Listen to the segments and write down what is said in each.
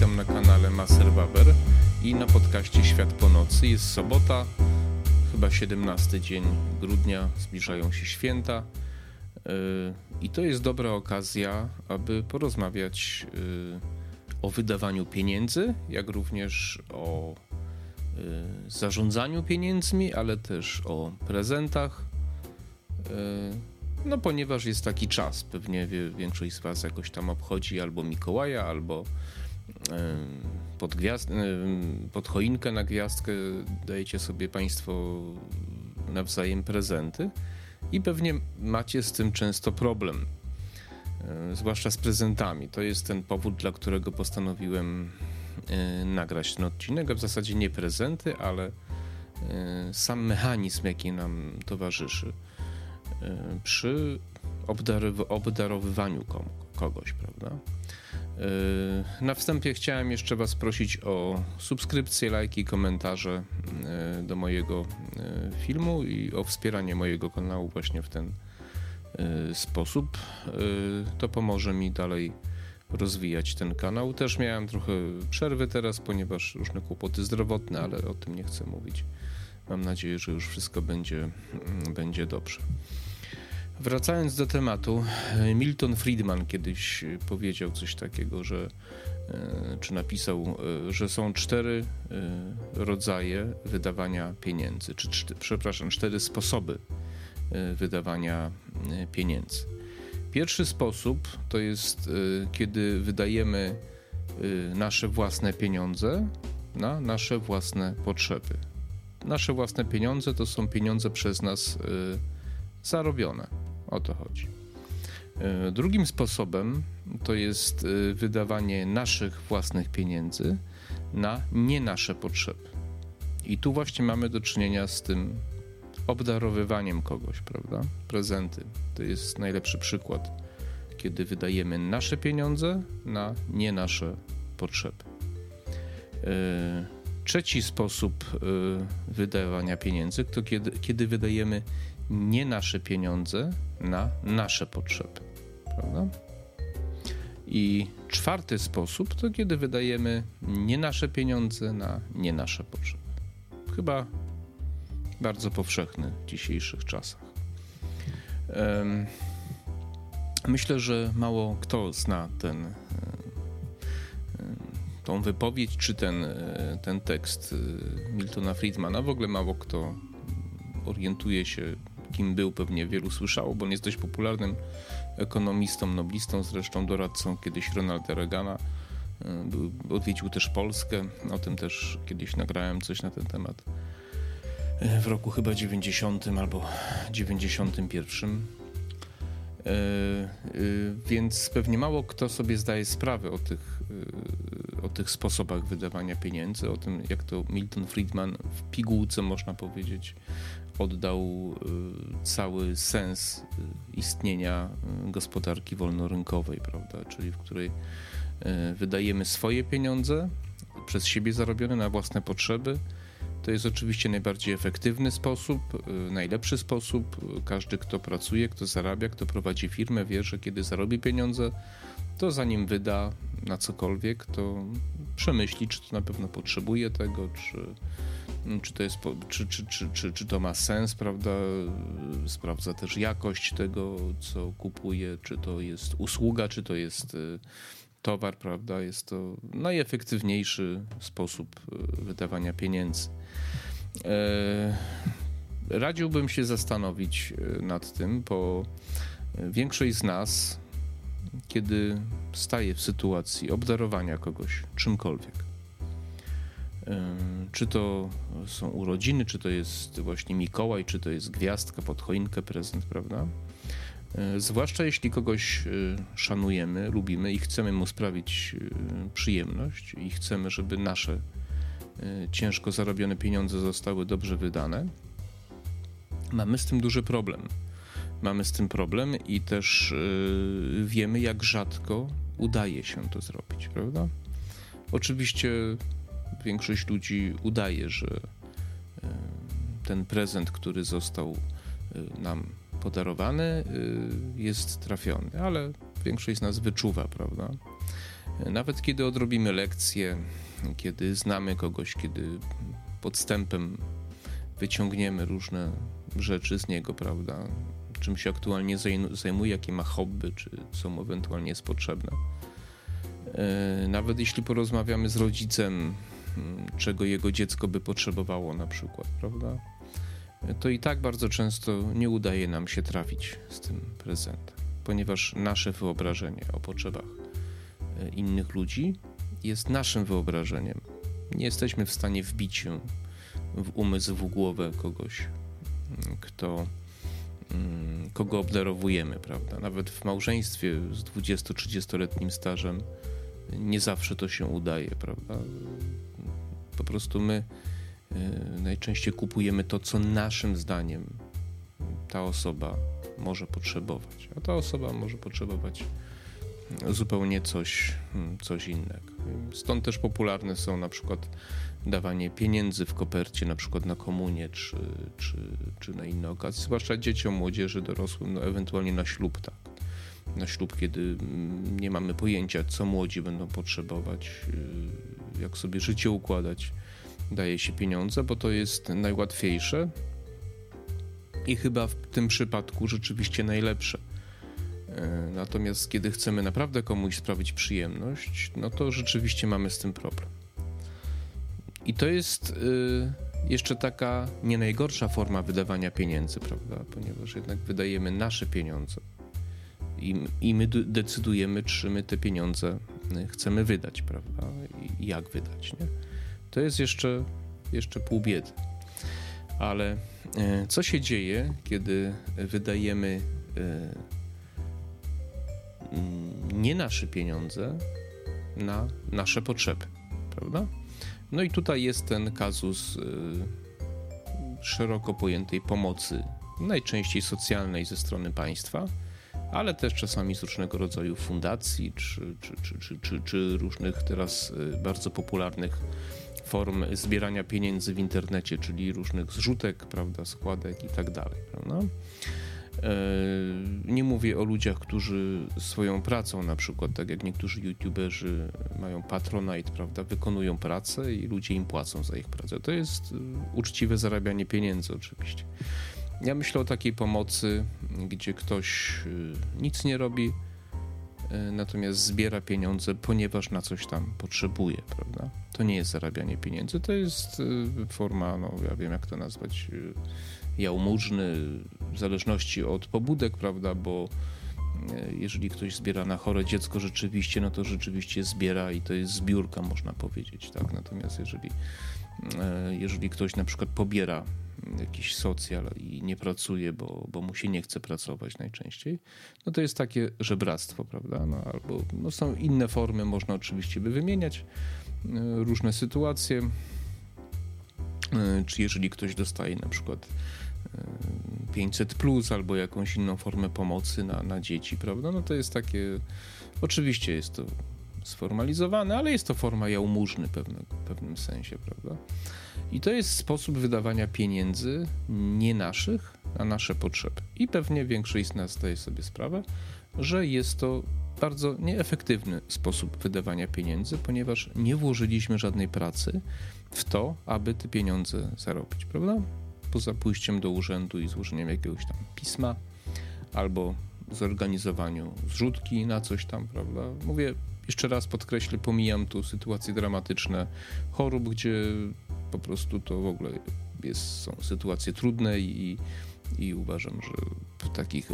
witam na kanale Maser Baber i na podcaście Świat po nocy. Jest sobota, chyba 17 dzień grudnia, zbliżają się święta yy, i to jest dobra okazja, aby porozmawiać yy, o wydawaniu pieniędzy, jak również o yy, zarządzaniu pieniędzmi, ale też o prezentach. No, ponieważ jest taki czas, pewnie większość z Was jakoś tam obchodzi albo Mikołaja, albo pod, gwiazd, pod choinkę na gwiazdkę dajecie sobie Państwo nawzajem prezenty i pewnie macie z tym często problem, zwłaszcza z prezentami. To jest ten powód, dla którego postanowiłem e, nagrać ten odcinek, a w zasadzie nie prezenty, ale e, sam mechanizm, jaki nam towarzyszy e, przy obdarowywaniu kogoś, prawda? Yy, na wstępie chciałem jeszcze Was prosić o subskrypcję, lajki, komentarze yy, do mojego yy, filmu i o wspieranie mojego kanału właśnie w ten sposób. To pomoże mi dalej rozwijać ten kanał. Też miałem trochę przerwy teraz, ponieważ różne kłopoty zdrowotne, ale o tym nie chcę mówić. Mam nadzieję, że już wszystko będzie, mm, będzie dobrze. Wracając do tematu, Milton Friedman kiedyś powiedział coś takiego, że e, czy napisał, e, że są cztery e, rodzaje wydawania pieniędzy, czy przepraszam, cztery sposoby wydawania pieniędzy. Pierwszy sposób to jest, kiedy wydajemy nasze własne pieniądze na nasze własne potrzeby. Nasze własne pieniądze to są pieniądze przez nas zarobione o to chodzi. E, drugim sposobem to jest e, wydawanie naszych własnych pieniędzy na nie nasze potrzeby. I tu właśnie mamy do czynienia z tym obdarowywaniem kogoś, prawda? Prezenty. To jest najlepszy przykład, kiedy wydajemy nasze pieniądze na nie nasze potrzeby. E, trzeci sposób wydawania pieniędzy to kiedy, kiedy wydajemy nie nasze pieniądze na nasze potrzeby. Prawda? I czwarty sposób to kiedy wydajemy nie nasze pieniądze na nie nasze potrzeby. Chyba bardzo powszechny w dzisiejszych czasach. Myślę, że mało kto zna ten, e, tą wypowiedź czy ten, e, ten tekst e, Miltona Friedmana. W ogóle mało kto orientuje się, kim był, pewnie wielu słyszało, bo on jest dość popularnym ekonomistą, noblistą, zresztą doradcą kiedyś Ronalda Reagana. E, odwiedził też Polskę, o tym też kiedyś nagrałem coś na ten temat. E, w roku chyba 90 albo 91. E, więc pewnie mało kto sobie zdaje sprawę o tych, o tych sposobach wydawania pieniędzy, o tym, jak to Milton Friedman w pigułce, można powiedzieć, oddał cały sens istnienia gospodarki wolnorynkowej, prawda? czyli w której wydajemy swoje pieniądze przez siebie zarobione na własne potrzeby. To jest oczywiście najbardziej efektywny sposób, najlepszy sposób. Każdy, kto pracuje, kto zarabia, kto prowadzi firmę, wie, że kiedy zarobi pieniądze, to zanim wyda na cokolwiek, to przemyśli, czy to na pewno potrzebuje tego, czy Mm, czy to, jest, czy, czy, czy, czy, czy to ma sens, prawda? Sprawdza też jakość tego, co kupuje, czy to jest usługa, czy to jest y, towar, prawda? Jest to najefektywniejszy sposób y, wydawania pieniędzy. E, radziłbym się zastanowić y, nad tym, bo większość z nas, kiedy staje w sytuacji obdarowania kogoś czymkolwiek, czy to są urodziny, czy to jest właśnie Mikołaj, czy to jest gwiazdka pod choinkę, prezent, prawda? E, zwłaszcza jeśli kogoś e, szanujemy, lubimy i chcemy mu sprawić e, przyjemność i chcemy, żeby nasze ciężko zarobione pieniądze zostały dobrze wydane, mamy z tym duży problem. Mamy z tym problem i też wiemy, jak rzadko udaje się to zrobić, prawda? Oczywiście większość ludzi udaje, że ten prezent, który został nam podarowany, e, jest trafiony, ale większość z nas wyczuwa, prawda? Nawet kiedy odrobimy lekcję, kiedy znamy kogoś, kiedy podstępem wyciągniemy różne rzeczy z niego, prawda? Czym się aktualnie zajmuje, jakie ma hobby, czy co mu ewentualnie jest potrzebne. E, nawet jeśli porozmawiamy z rodzicem, mm, czego jego dziecko by potrzebowało, na przykład, prawda? To i tak bardzo często nie udaje nam się trafić z tym prezentem, ponieważ nasze wyobrażenie o potrzebach e, innych ludzi jest naszym wyobrażeniem. Nie jesteśmy w stanie wbić się w umysł, w głowę kogoś, mm, kto, mm, kogo obdarowujemy, prawda? Nawet w małżeństwie z 20-30-letnim stażem nie zawsze to się udaje, prawda? Po prostu my najczęściej kupujemy to, co naszym zdaniem ta osoba może potrzebować, a ta osoba może potrzebować zupełnie coś, hmm, coś innego. Stąd też popularne są na przykład dawanie pieniędzy w kopercie, na przykład na komunię czy, czy, czy na inne okazje, zwłaszcza dzieciom, młodzieży, dorosłym, no ewentualnie na ślub, tak. Na ślub, kiedy mm, nie mamy pojęcia, co młodzi będą potrzebować, y, jak sobie życie układać, daje się pieniądze, bo to jest najłatwiejsze i chyba w tym przypadku rzeczywiście najlepsze E, natomiast kiedy chcemy naprawdę komuś sprawić przyjemność, no to rzeczywiście mamy z tym problem. I to jest y, jeszcze taka nie najgorsza forma wydawania pieniędzy, prawda? Ponieważ jednak wydajemy nasze pieniądze i, i my decydujemy, czy my te pieniądze y, chcemy wydać, prawda? I jak wydać, nie? To jest jeszcze, jeszcze pół biedy. Ale y, co się dzieje, kiedy wydajemy Mm, nie nasze pieniądze na nasze potrzeby, prawda? No i tutaj jest ten kazus y, szeroko pojętej pomocy, najczęściej socjalnej ze strony państwa, ale też czasami z różnego rodzaju fundacji, czy, czy, czy, czy, czy różnych teraz bardzo popularnych form zbierania pieniędzy w internecie, czyli różnych zrzutek, prawda, składek i tak dalej, prawda? E, nie mówię o ludziach, którzy swoją pracą, na przykład, tak jak niektórzy youtuberzy mają patronite, prawda, wykonują pracę i ludzie im płacą za ich pracę. To jest e, uczciwe zarabianie pieniędzy, oczywiście. Ja myślę o takiej pomocy, gdzie ktoś e, nic nie robi, natomiast zbiera pieniądze, ponieważ na coś tam potrzebuje, prawda? To nie jest zarabianie pieniędzy, to jest forma, no ja wiem jak to nazwać, jałmużny, w zależności od pobudek, prawda, bo e, jeżeli ktoś zbiera na chore dziecko rzeczywiście, no to rzeczywiście zbiera i to jest zbiórka, można powiedzieć, tak? Natomiast jeżeli, e, jeżeli ktoś na przykład pobiera jakiś socjal i nie pracuje, bo, bo mu się nie chce pracować najczęściej, no to jest takie żebractwo, prawda? No, albo no są inne formy, można oczywiście by wymieniać e, różne sytuacje, czy jeżeli ktoś dostaje na przykład 500 plus albo jakąś inną formę pomocy na, na dzieci, prawda? No to jest takie, oczywiście jest to sformalizowane, ale jest to forma jałmużny pewnego, w pewnym sensie, prawda? I to jest sposób wydawania pieniędzy nie naszych, na nasze potrzeby. I pewnie większość z nas zdaje sobie sprawę, że jest to bardzo nieefektywny sposób wydawania pieniędzy, ponieważ nie włożyliśmy żadnej pracy w to, aby te pieniądze zarobić, prawda? poza pójściem do urzędu i złożeniem jakiegoś tam pisma albo zorganizowaniu zrzutki na coś tam, prawda? Mówię, jeszcze raz podkreślę, pomijam tu sytuacje dramatyczne chorób, gdzie po prostu to w ogóle jest, są sytuacje trudne i, i uważam, że w takich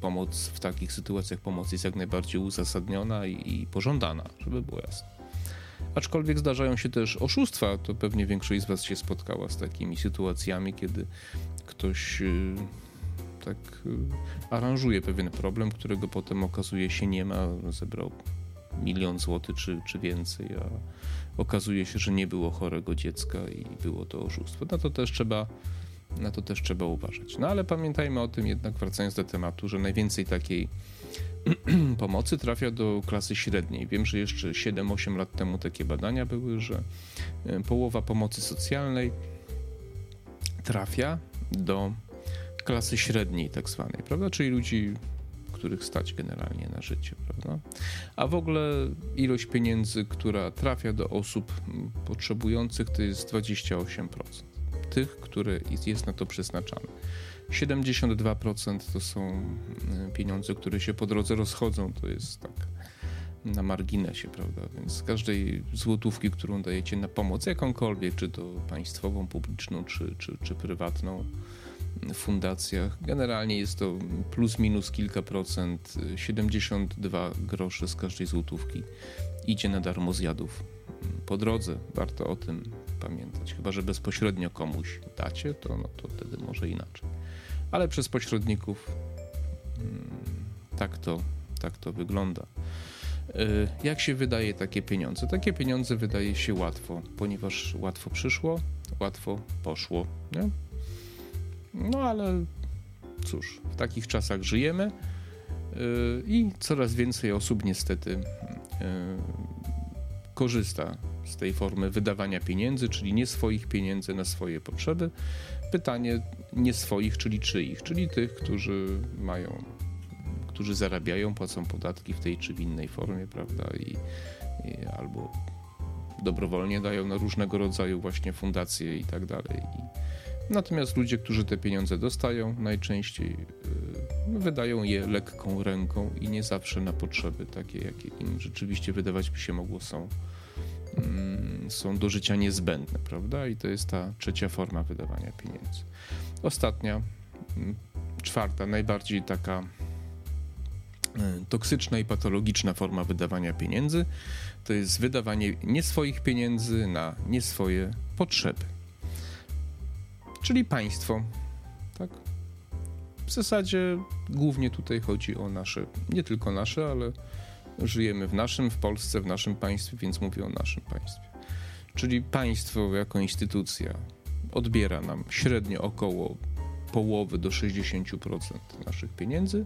pomoc, w takich sytuacjach pomoc jest jak najbardziej uzasadniona i, i pożądana, żeby było jasne. Aczkolwiek zdarzają się też oszustwa, to pewnie większość z Was się spotkała z takimi sytuacjami, kiedy ktoś y, tak y, aranżuje pewien problem, którego potem okazuje się nie ma, zebrał milion złotych czy, czy więcej, a okazuje się, że nie było chorego dziecka i było to oszustwo. Na to też trzeba, na to też trzeba uważać. No ale pamiętajmy o tym jednak, wracając do tematu, że najwięcej takiej pomocy trafia do klasy średniej. Wiem, że jeszcze 7-8 lat temu takie badania były, że e, połowa pomocy socjalnej trafia do klasy średniej, tak zwanej, prawda? Czyli ludzi, których stać generalnie na życie, prawda? A w ogóle ilość pieniędzy, która trafia do osób potrzebujących, to jest 28% tych, które jest na to przeznaczane. 72% to są e, pieniądze, które się po drodze rozchodzą, to jest tak na marginesie, prawda? Więc z każdej złotówki, którą dajecie na pomoc jakąkolwiek, czy to państwową, publiczną, czy, czy, czy prywatną, fundacjach, generalnie jest to plus minus kilka procent, 72 grosze z każdej złotówki idzie na darmo zjadów. Po drodze warto o tym pamiętać, chyba że bezpośrednio komuś dacie, to, no, to wtedy może inaczej. Ale przez pośredników hmm, tak to, tak to wygląda. Y, jak się wydaje takie pieniądze? Takie pieniądze wydaje się łatwo, ponieważ łatwo przyszło, łatwo poszło. Nie? No ale cóż, w takich czasach żyjemy y, i coraz więcej osób niestety y, korzysta z tej formy wydawania pieniędzy, czyli nie swoich pieniędzy na swoje potrzeby. Pytanie nie swoich, czyli czyich, czyli tych, którzy mają którzy zarabiają, płacą podatki w tej czy w innej formie, prawda? I, i albo dobrowolnie dają na różnego rodzaju właśnie fundacje i tak dalej. I natomiast ludzie, którzy te pieniądze dostają, najczęściej yy, wydają je lekką ręką i nie zawsze na potrzeby takie, jakie im rzeczywiście wydawać by się mogło są, yy, są do życia niezbędne, prawda? I to jest ta trzecia forma wydawania pieniędzy. Ostatnia, yy, czwarta, najbardziej taka E, toksyczna i patologiczna forma wydawania pieniędzy to jest wydawanie nie swoich pieniędzy na nie swoje potrzeby. Czyli państwo. Tak? W zasadzie głównie tutaj chodzi o nasze, nie tylko nasze, ale żyjemy w naszym, w Polsce, w naszym państwie, więc mówię o naszym państwie. Czyli państwo jako instytucja odbiera nam średnio około połowy do 60% naszych pieniędzy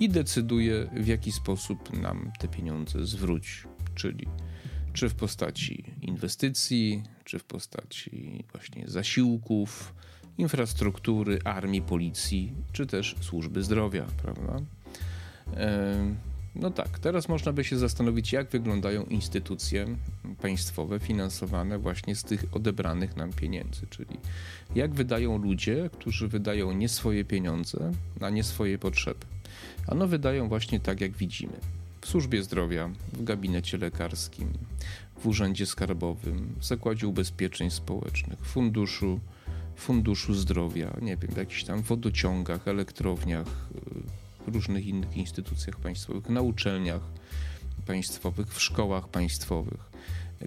i decyduje, w jaki sposób nam te pieniądze zwróci. Czyli czy w postaci inwestycji, czy w postaci właśnie zasiłków, infrastruktury, armii, policji, czy też służby zdrowia, prawda? No tak, teraz można by się zastanowić, jak wyglądają instytucje państwowe finansowane właśnie z tych odebranych nam pieniędzy, czyli jak wydają ludzie, którzy wydają nie swoje pieniądze na nie swoje potrzeby. Ano wydają właśnie tak, jak widzimy. W służbie zdrowia, w gabinecie lekarskim, w urzędzie skarbowym, w zakładzie ubezpieczeń społecznych, funduszu, funduszu zdrowia, nie wiem, w jakichś tam wodociągach, elektrowniach, w różnych innych instytucjach państwowych, na uczelniach państwowych, w szkołach państwowych.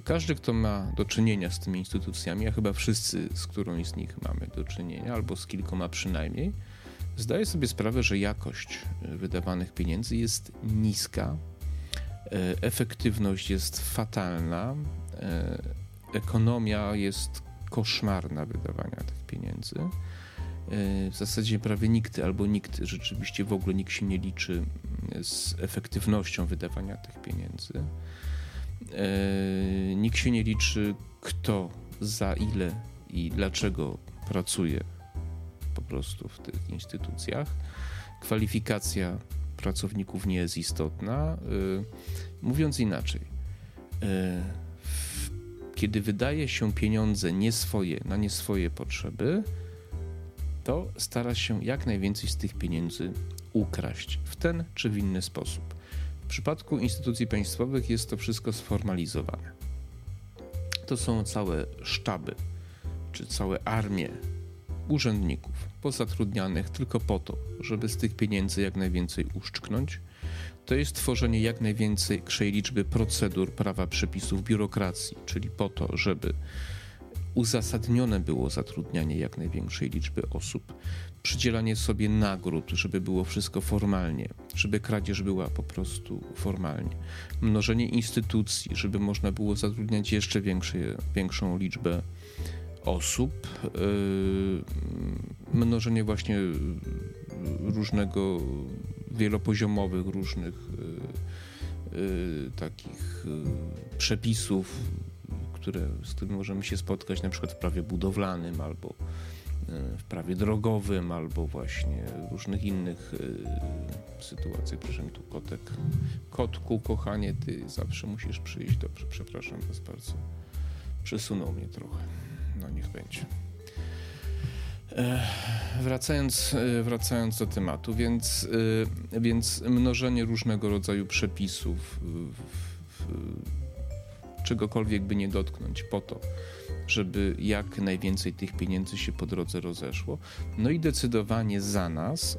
Każdy, kto ma do czynienia z tymi instytucjami, a chyba wszyscy, z którąś z nich mamy do czynienia, albo z kilkoma przynajmniej, Zdaję sobie sprawę, że jakość e, wydawanych pieniędzy jest niska, e, efektywność jest fatalna, e, ekonomia jest koszmarna wydawania tych pieniędzy. W zasadzie prawie nikt albo nikt, rzeczywiście w ogóle nikt się nie liczy z efektywnością wydawania tych pieniędzy. Nikt się nie liczy, kto za ile i dlaczego pracuje po prostu w tych instytucjach. Kwalifikacja pracowników nie jest istotna. Y, mówiąc inaczej, y, kiedy wydaje się pieniądze nie swoje, na nie swoje potrzeby, to stara się jak najwięcej z tych pieniędzy ukraść w ten czy w inny sposób. W przypadku instytucji państwowych jest to wszystko sformalizowane. To są całe sztaby, czy całe armie urzędników pozatrudnianych tylko po to, żeby z tych pieniędzy jak najwięcej uszczknąć, to jest tworzenie jak największej liczby procedur, prawa, przepisów, biurokracji, czyli po to, żeby uzasadnione było zatrudnianie jak największej liczby osób, przydzielanie sobie nagród, żeby było wszystko formalnie, żeby kradzież była po prostu formalnie, mnożenie instytucji, żeby można było zatrudniać jeszcze większy, większą liczbę osób, y, mnożenie właśnie różnego wielopoziomowych, różnych y, y, takich przepisów, które, z którymi możemy się spotkać na przykład w prawie budowlanym albo w prawie drogowym albo właśnie różnych innych sytuacjach. Proszę mi tu kotek. Kotku, kochanie, ty zawsze musisz przyjść. Dobrze, przepraszam was bardzo. Przesunął mnie trochę. No niech będzie. Wracając, wracając do tematu, więc, więc mnożenie różnego rodzaju przepisów, czegokolwiek by nie dotknąć, po to, żeby jak najwięcej tych pieniędzy się po drodze rozeszło. No i decydowanie za nas,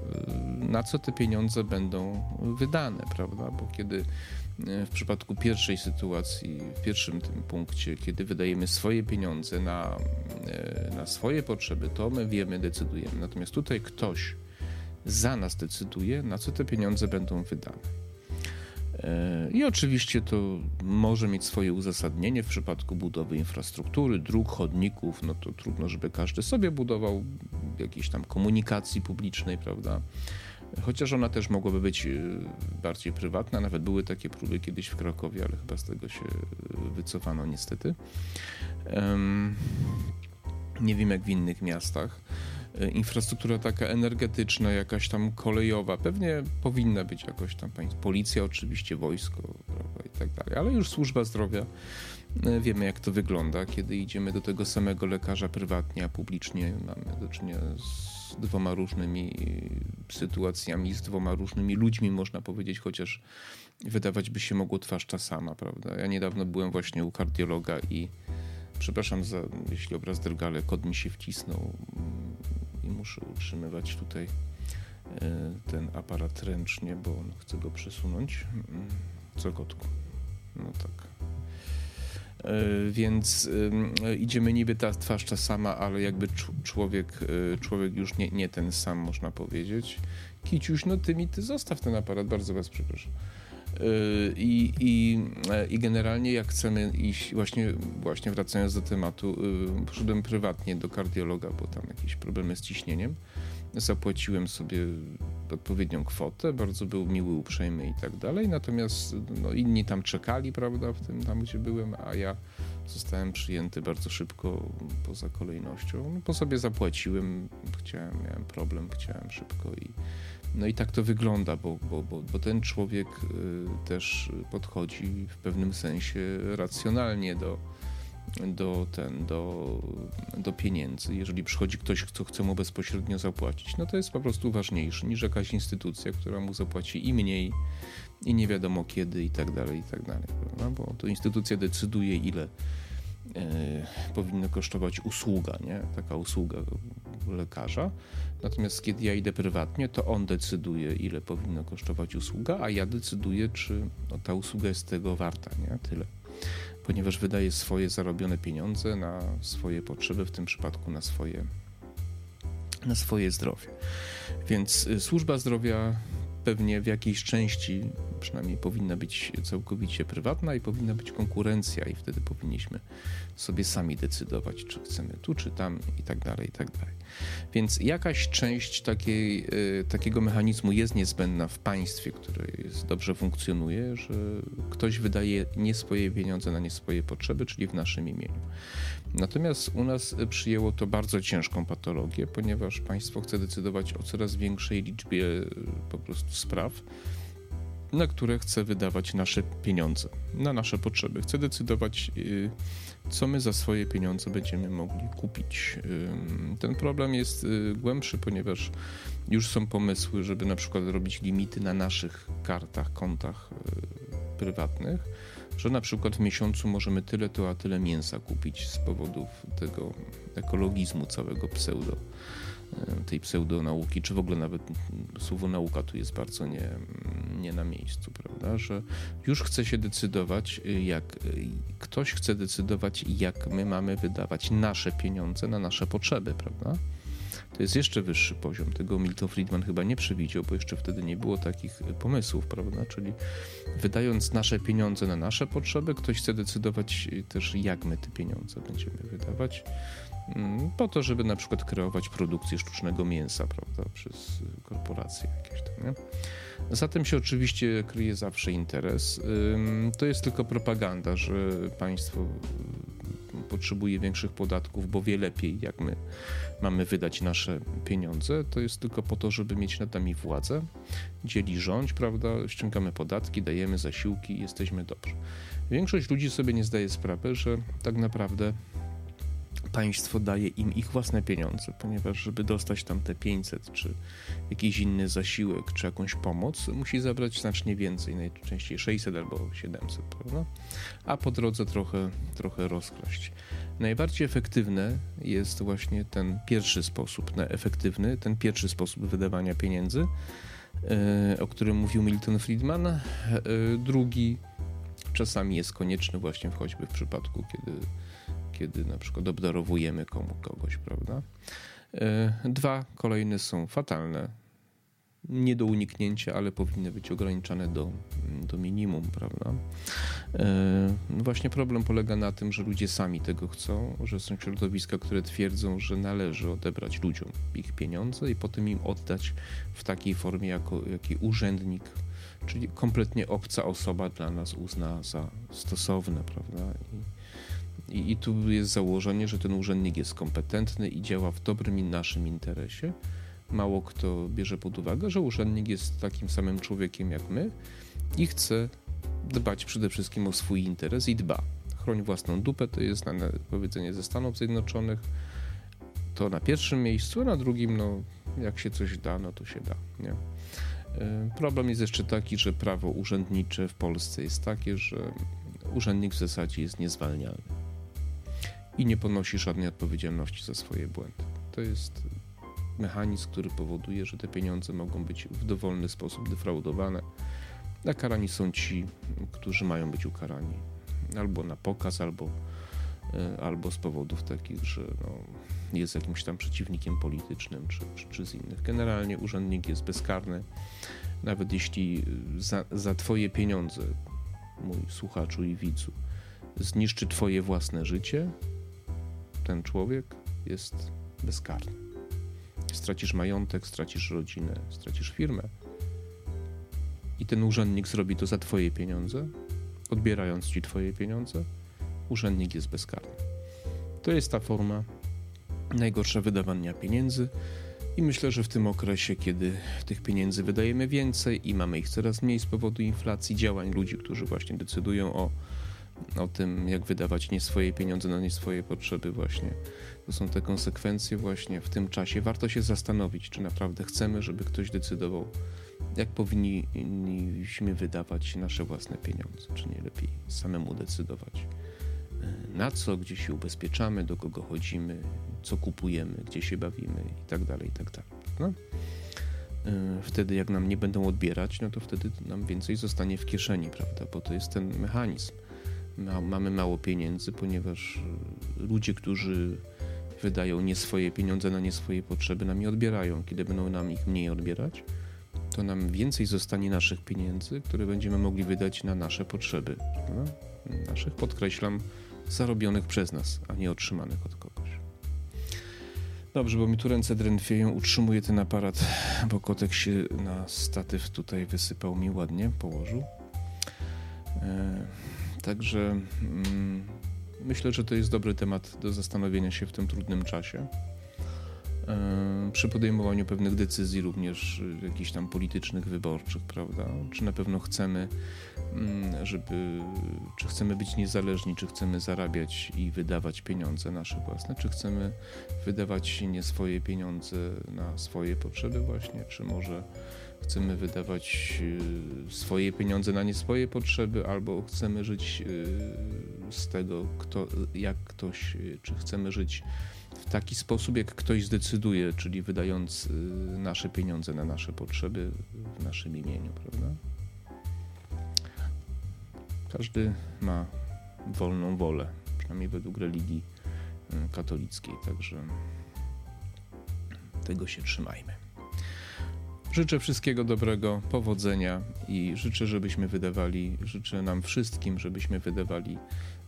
na co te pieniądze będą wydane, prawda? Bo kiedy w przypadku pierwszej sytuacji, w pierwszym tym punkcie, kiedy wydajemy swoje pieniądze na, e, na swoje potrzeby, to my wiemy, decydujemy. Natomiast tutaj ktoś za nas decyduje, na co te pieniądze będą wydane. E, I oczywiście to może mieć swoje uzasadnienie w przypadku budowy infrastruktury, dróg, chodników. No to trudno, żeby każdy sobie budował jakiejś tam komunikacji publicznej, prawda? Chociaż ona też mogłaby być e, bardziej prywatna. Nawet były takie próby kiedyś w Krakowie, ale chyba z tego się e, wycofano niestety. Nie wiem jak w innych miastach. Infrastruktura taka energetyczna, jakaś tam kolejowa, pewnie powinna być jakoś tam policja, oczywiście wojsko prawda, i tak dalej, ale już służba zdrowia. E, wiemy, jak to wygląda, kiedy idziemy do tego samego lekarza prywatnie, a publicznie mamy do czynienia z dwoma różnymi sytuacjami, z dwoma różnymi ludźmi, można powiedzieć, chociaż wydawać by się mogło twarz ta sama, prawda? Ja niedawno byłem właśnie u kardiologa i przepraszam za, jeśli obraz drgale, kod mi się wcisnął muszę utrzymywać tutaj e, ten aparat ręcznie, bo chcę go przesunąć. Co kotku? No tak. E, więc idziemy niby ta twarz ta sama, ale jakby człowiek, e, człowiek już nie, nie ten sam, można powiedzieć. Kiciuś, no ty mi, ty zostaw ten aparat, bardzo was przepraszam. I, i, I generalnie jak chcemy iść, właśnie, właśnie wracając do tematu, y, poszedłem prywatnie do kardiologa, bo tam jakieś problemy z ciśnieniem. Zapłaciłem sobie odpowiednią kwotę, bardzo był miły, uprzejmy i tak dalej. Natomiast no, inni tam czekali, prawda, w tym tam, gdzie byłem, a ja zostałem przyjęty bardzo szybko poza kolejnością. No, po sobie zapłaciłem, chciałem, miałem problem, chciałem szybko i no i tak to wygląda, bo, bo, bo, bo ten człowiek y, też podchodzi w pewnym sensie racjonalnie do, do, ten, do, do pieniędzy. Jeżeli przychodzi ktoś, kto chce mu bezpośrednio zapłacić, no to jest po prostu ważniejszy niż jakaś instytucja, która mu zapłaci i mniej, i nie wiadomo kiedy, i tak dalej, i tak dalej. Bo to instytucja decyduje, ile e, powinna kosztować usługa, nie? Taka usługa lekarza. Natomiast kiedy ja idę prywatnie, to on decyduje, ile powinna kosztować usługa, a ja decyduję, czy no, ta usługa jest tego warta, nie? Tyle. Ponieważ wydaje swoje zarobione pieniądze na swoje potrzeby, w tym przypadku na swoje, na swoje zdrowie. Więc y, służba zdrowia pewnie w jakiejś części przynajmniej powinna być całkowicie prywatna i powinna być konkurencja i wtedy powinniśmy sobie sami decydować, czy chcemy tu, czy tam i tak dalej, i tak dalej. Więc jakaś część takiej, y, takiego mechanizmu jest niezbędna w państwie, które jest, dobrze funkcjonuje, że ktoś wydaje nie swoje pieniądze na nie swoje potrzeby, czyli w naszym imieniu. Natomiast u nas przyjęło to bardzo ciężką patologię, ponieważ państwo chce decydować o coraz większej liczbie y, po prostu spraw na które chce wydawać nasze pieniądze, na nasze potrzeby. Chce decydować, y, co my za swoje pieniądze będziemy mogli kupić. Ten problem jest y, głębszy, ponieważ już są pomysły, żeby na przykład robić limity na naszych kartach, kontach prywatnych, że na przykład w miesiącu możemy tyle to, a tyle mięsa kupić z powodów tego ekologizmu całego pseudo E, tej pseudonauki, czy w ogóle nawet słowo nauka tu jest bardzo nie, nie na miejscu, prawda? Że już chce się decydować, y, jak y, ktoś chce decydować, jak my mamy wydawać nasze pieniądze na nasze potrzeby, prawda? To jest jeszcze wyższy poziom. Tego Milton Friedman chyba nie przewidział, bo jeszcze wtedy nie było takich pomysłów, prawda? Czyli wydając nasze pieniądze na nasze potrzeby, ktoś chce decydować y, też, jak my te pieniądze będziemy wydawać Mm, po to, żeby na przykład kreować produkcję sztucznego mięsa, prawda, przez korporacje jakieś tam, nie? Się oczywiście kryje zawsze interes. To jest tylko propaganda, że państwo potrzebuje większych podatków, bo wie lepiej, jak my mamy wydać nasze pieniądze. To jest tylko po to, żeby mieć nad nami władzę, dzieli rządź, prawda? Ściągamy podatki, dajemy zasiłki jesteśmy dobrzy. Większość ludzi sobie nie zdaje sprawy, że tak naprawdę państwo daje im ich własne pieniądze, ponieważ żeby dostać tam te 500 czy jakiś inny zasiłek czy jakąś pomoc, musi zabrać znacznie więcej, najczęściej 600 albo 700, prawda? A po drodze trochę, trochę rozkraść. Najbardziej efektywny jest właśnie ten pierwszy sposób, efektywny, ten pierwszy sposób wydawania pieniędzy, e, o którym mówił Milton Friedman. E, drugi czasami jest konieczny właśnie choćby w przypadku, kiedy kiedy na przykład obdarowujemy komu kogoś, prawda? E, dwa kolejne są fatalne, nie do uniknięcia, ale powinny być ograniczone do, do minimum, prawda? E, właśnie problem polega na tym, że ludzie sami tego chcą, że są środowiska, które twierdzą, że należy odebrać ludziom ich pieniądze i potem im oddać w takiej formie, jako, jaki urzędnik, czyli kompletnie obca osoba dla nas uzna za stosowne, prawda? I, i, I, tu jest założenie, że ten urzędnik jest kompetentny i działa w dobrym i naszym interesie. Mało kto bierze pod uwagę, że urzędnik jest takim samym człowiekiem jak my i chce dbać przede wszystkim o swój interes i dba. Chroń własną dupę to jest znane powiedzenie ze Stanów Zjednoczonych. To na pierwszym miejscu, a na drugim, no, jak się coś da, no to się da. Nie? E, problem jest jeszcze taki, że prawo urzędnicze w Polsce jest takie, że urzędnik w zasadzie jest niezwalnialny i nie ponosi żadnej odpowiedzialności za swoje błędy. To jest mechanizm, który powoduje, że te pieniądze mogą być w dowolny sposób defraudowane, a karani są ci, którzy mają być ukarani albo na pokaz, albo, e, albo z powodów takich, że no, jest jakimś tam przeciwnikiem politycznym czy, czy, czy z innych. Generalnie urzędnik jest bezkarny, nawet jeśli za, za Twoje pieniądze, mój słuchaczu i widzu, zniszczy Twoje własne życie, ten człowiek jest bezkarny. Stracisz majątek, stracisz rodzinę, stracisz firmę. I ten urzędnik zrobi to za Twoje pieniądze, odbierając Ci Twoje pieniądze. Urzędnik jest bezkarny. To jest ta forma najgorsza wydawania pieniędzy. I myślę, że w tym okresie, kiedy tych pieniędzy wydajemy więcej i mamy ich coraz mniej z powodu inflacji, działań ludzi, którzy właśnie decydują o o tym, jak wydawać nie swoje pieniądze na nie swoje potrzeby właśnie. To są te konsekwencje właśnie w tym czasie. Warto się zastanowić, czy naprawdę chcemy, żeby ktoś decydował, jak powinniśmy wydawać nasze własne pieniądze, czy nie lepiej samemu decydować. E, na co, gdzie się ubezpieczamy, do kogo chodzimy, co kupujemy, gdzie się bawimy i dalej, i tak dalej. No? Wtedy jak nam nie będą odbierać, no to wtedy nam więcej zostanie w kieszeni, prawda? Bo to jest ten mechanizm ma, mamy mało pieniędzy, ponieważ e, ludzie, którzy wydają nie swoje pieniądze na nie swoje potrzeby, nam je odbierają. Kiedy będą nam ich mniej odbierać, to nam więcej zostanie naszych pieniędzy, które będziemy mogli wydać na nasze potrzeby. Naszych, podkreślam, zarobionych przez nas, a nie otrzymanych od kogoś. Dobrze, bo mi tu ręce drętwieją, utrzymuję ten aparat, bo kotek się na statyw tutaj wysypał mi ładnie, położył. E, Także mm, myślę, że to jest dobry temat do zastanowienia się w tym trudnym czasie. E, przy podejmowaniu pewnych decyzji, również jakichś tam politycznych, wyborczych, prawda? Czy na pewno chcemy, mm, żeby, czy chcemy być niezależni, czy chcemy zarabiać i wydawać pieniądze nasze własne, czy chcemy wydawać nie swoje pieniądze na swoje potrzeby, właśnie, czy może chcemy wydawać y, swoje pieniądze na nie swoje potrzeby, albo chcemy żyć y, z tego, kto, jak ktoś, y, czy chcemy żyć w taki sposób, jak ktoś zdecyduje, czyli wydając nasze pieniądze na nasze potrzeby w naszym imieniu, prawda? Każdy ma wolną wolę, przynajmniej według religii katolickiej, także tego się trzymajmy. Życzę wszystkiego dobrego, powodzenia i życzę, żebyśmy wydawali, życzę nam wszystkim, żebyśmy wydawali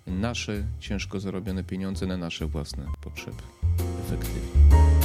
nasze ciężko zarobione pieniądze na nasze własne potrzeby efektywnie.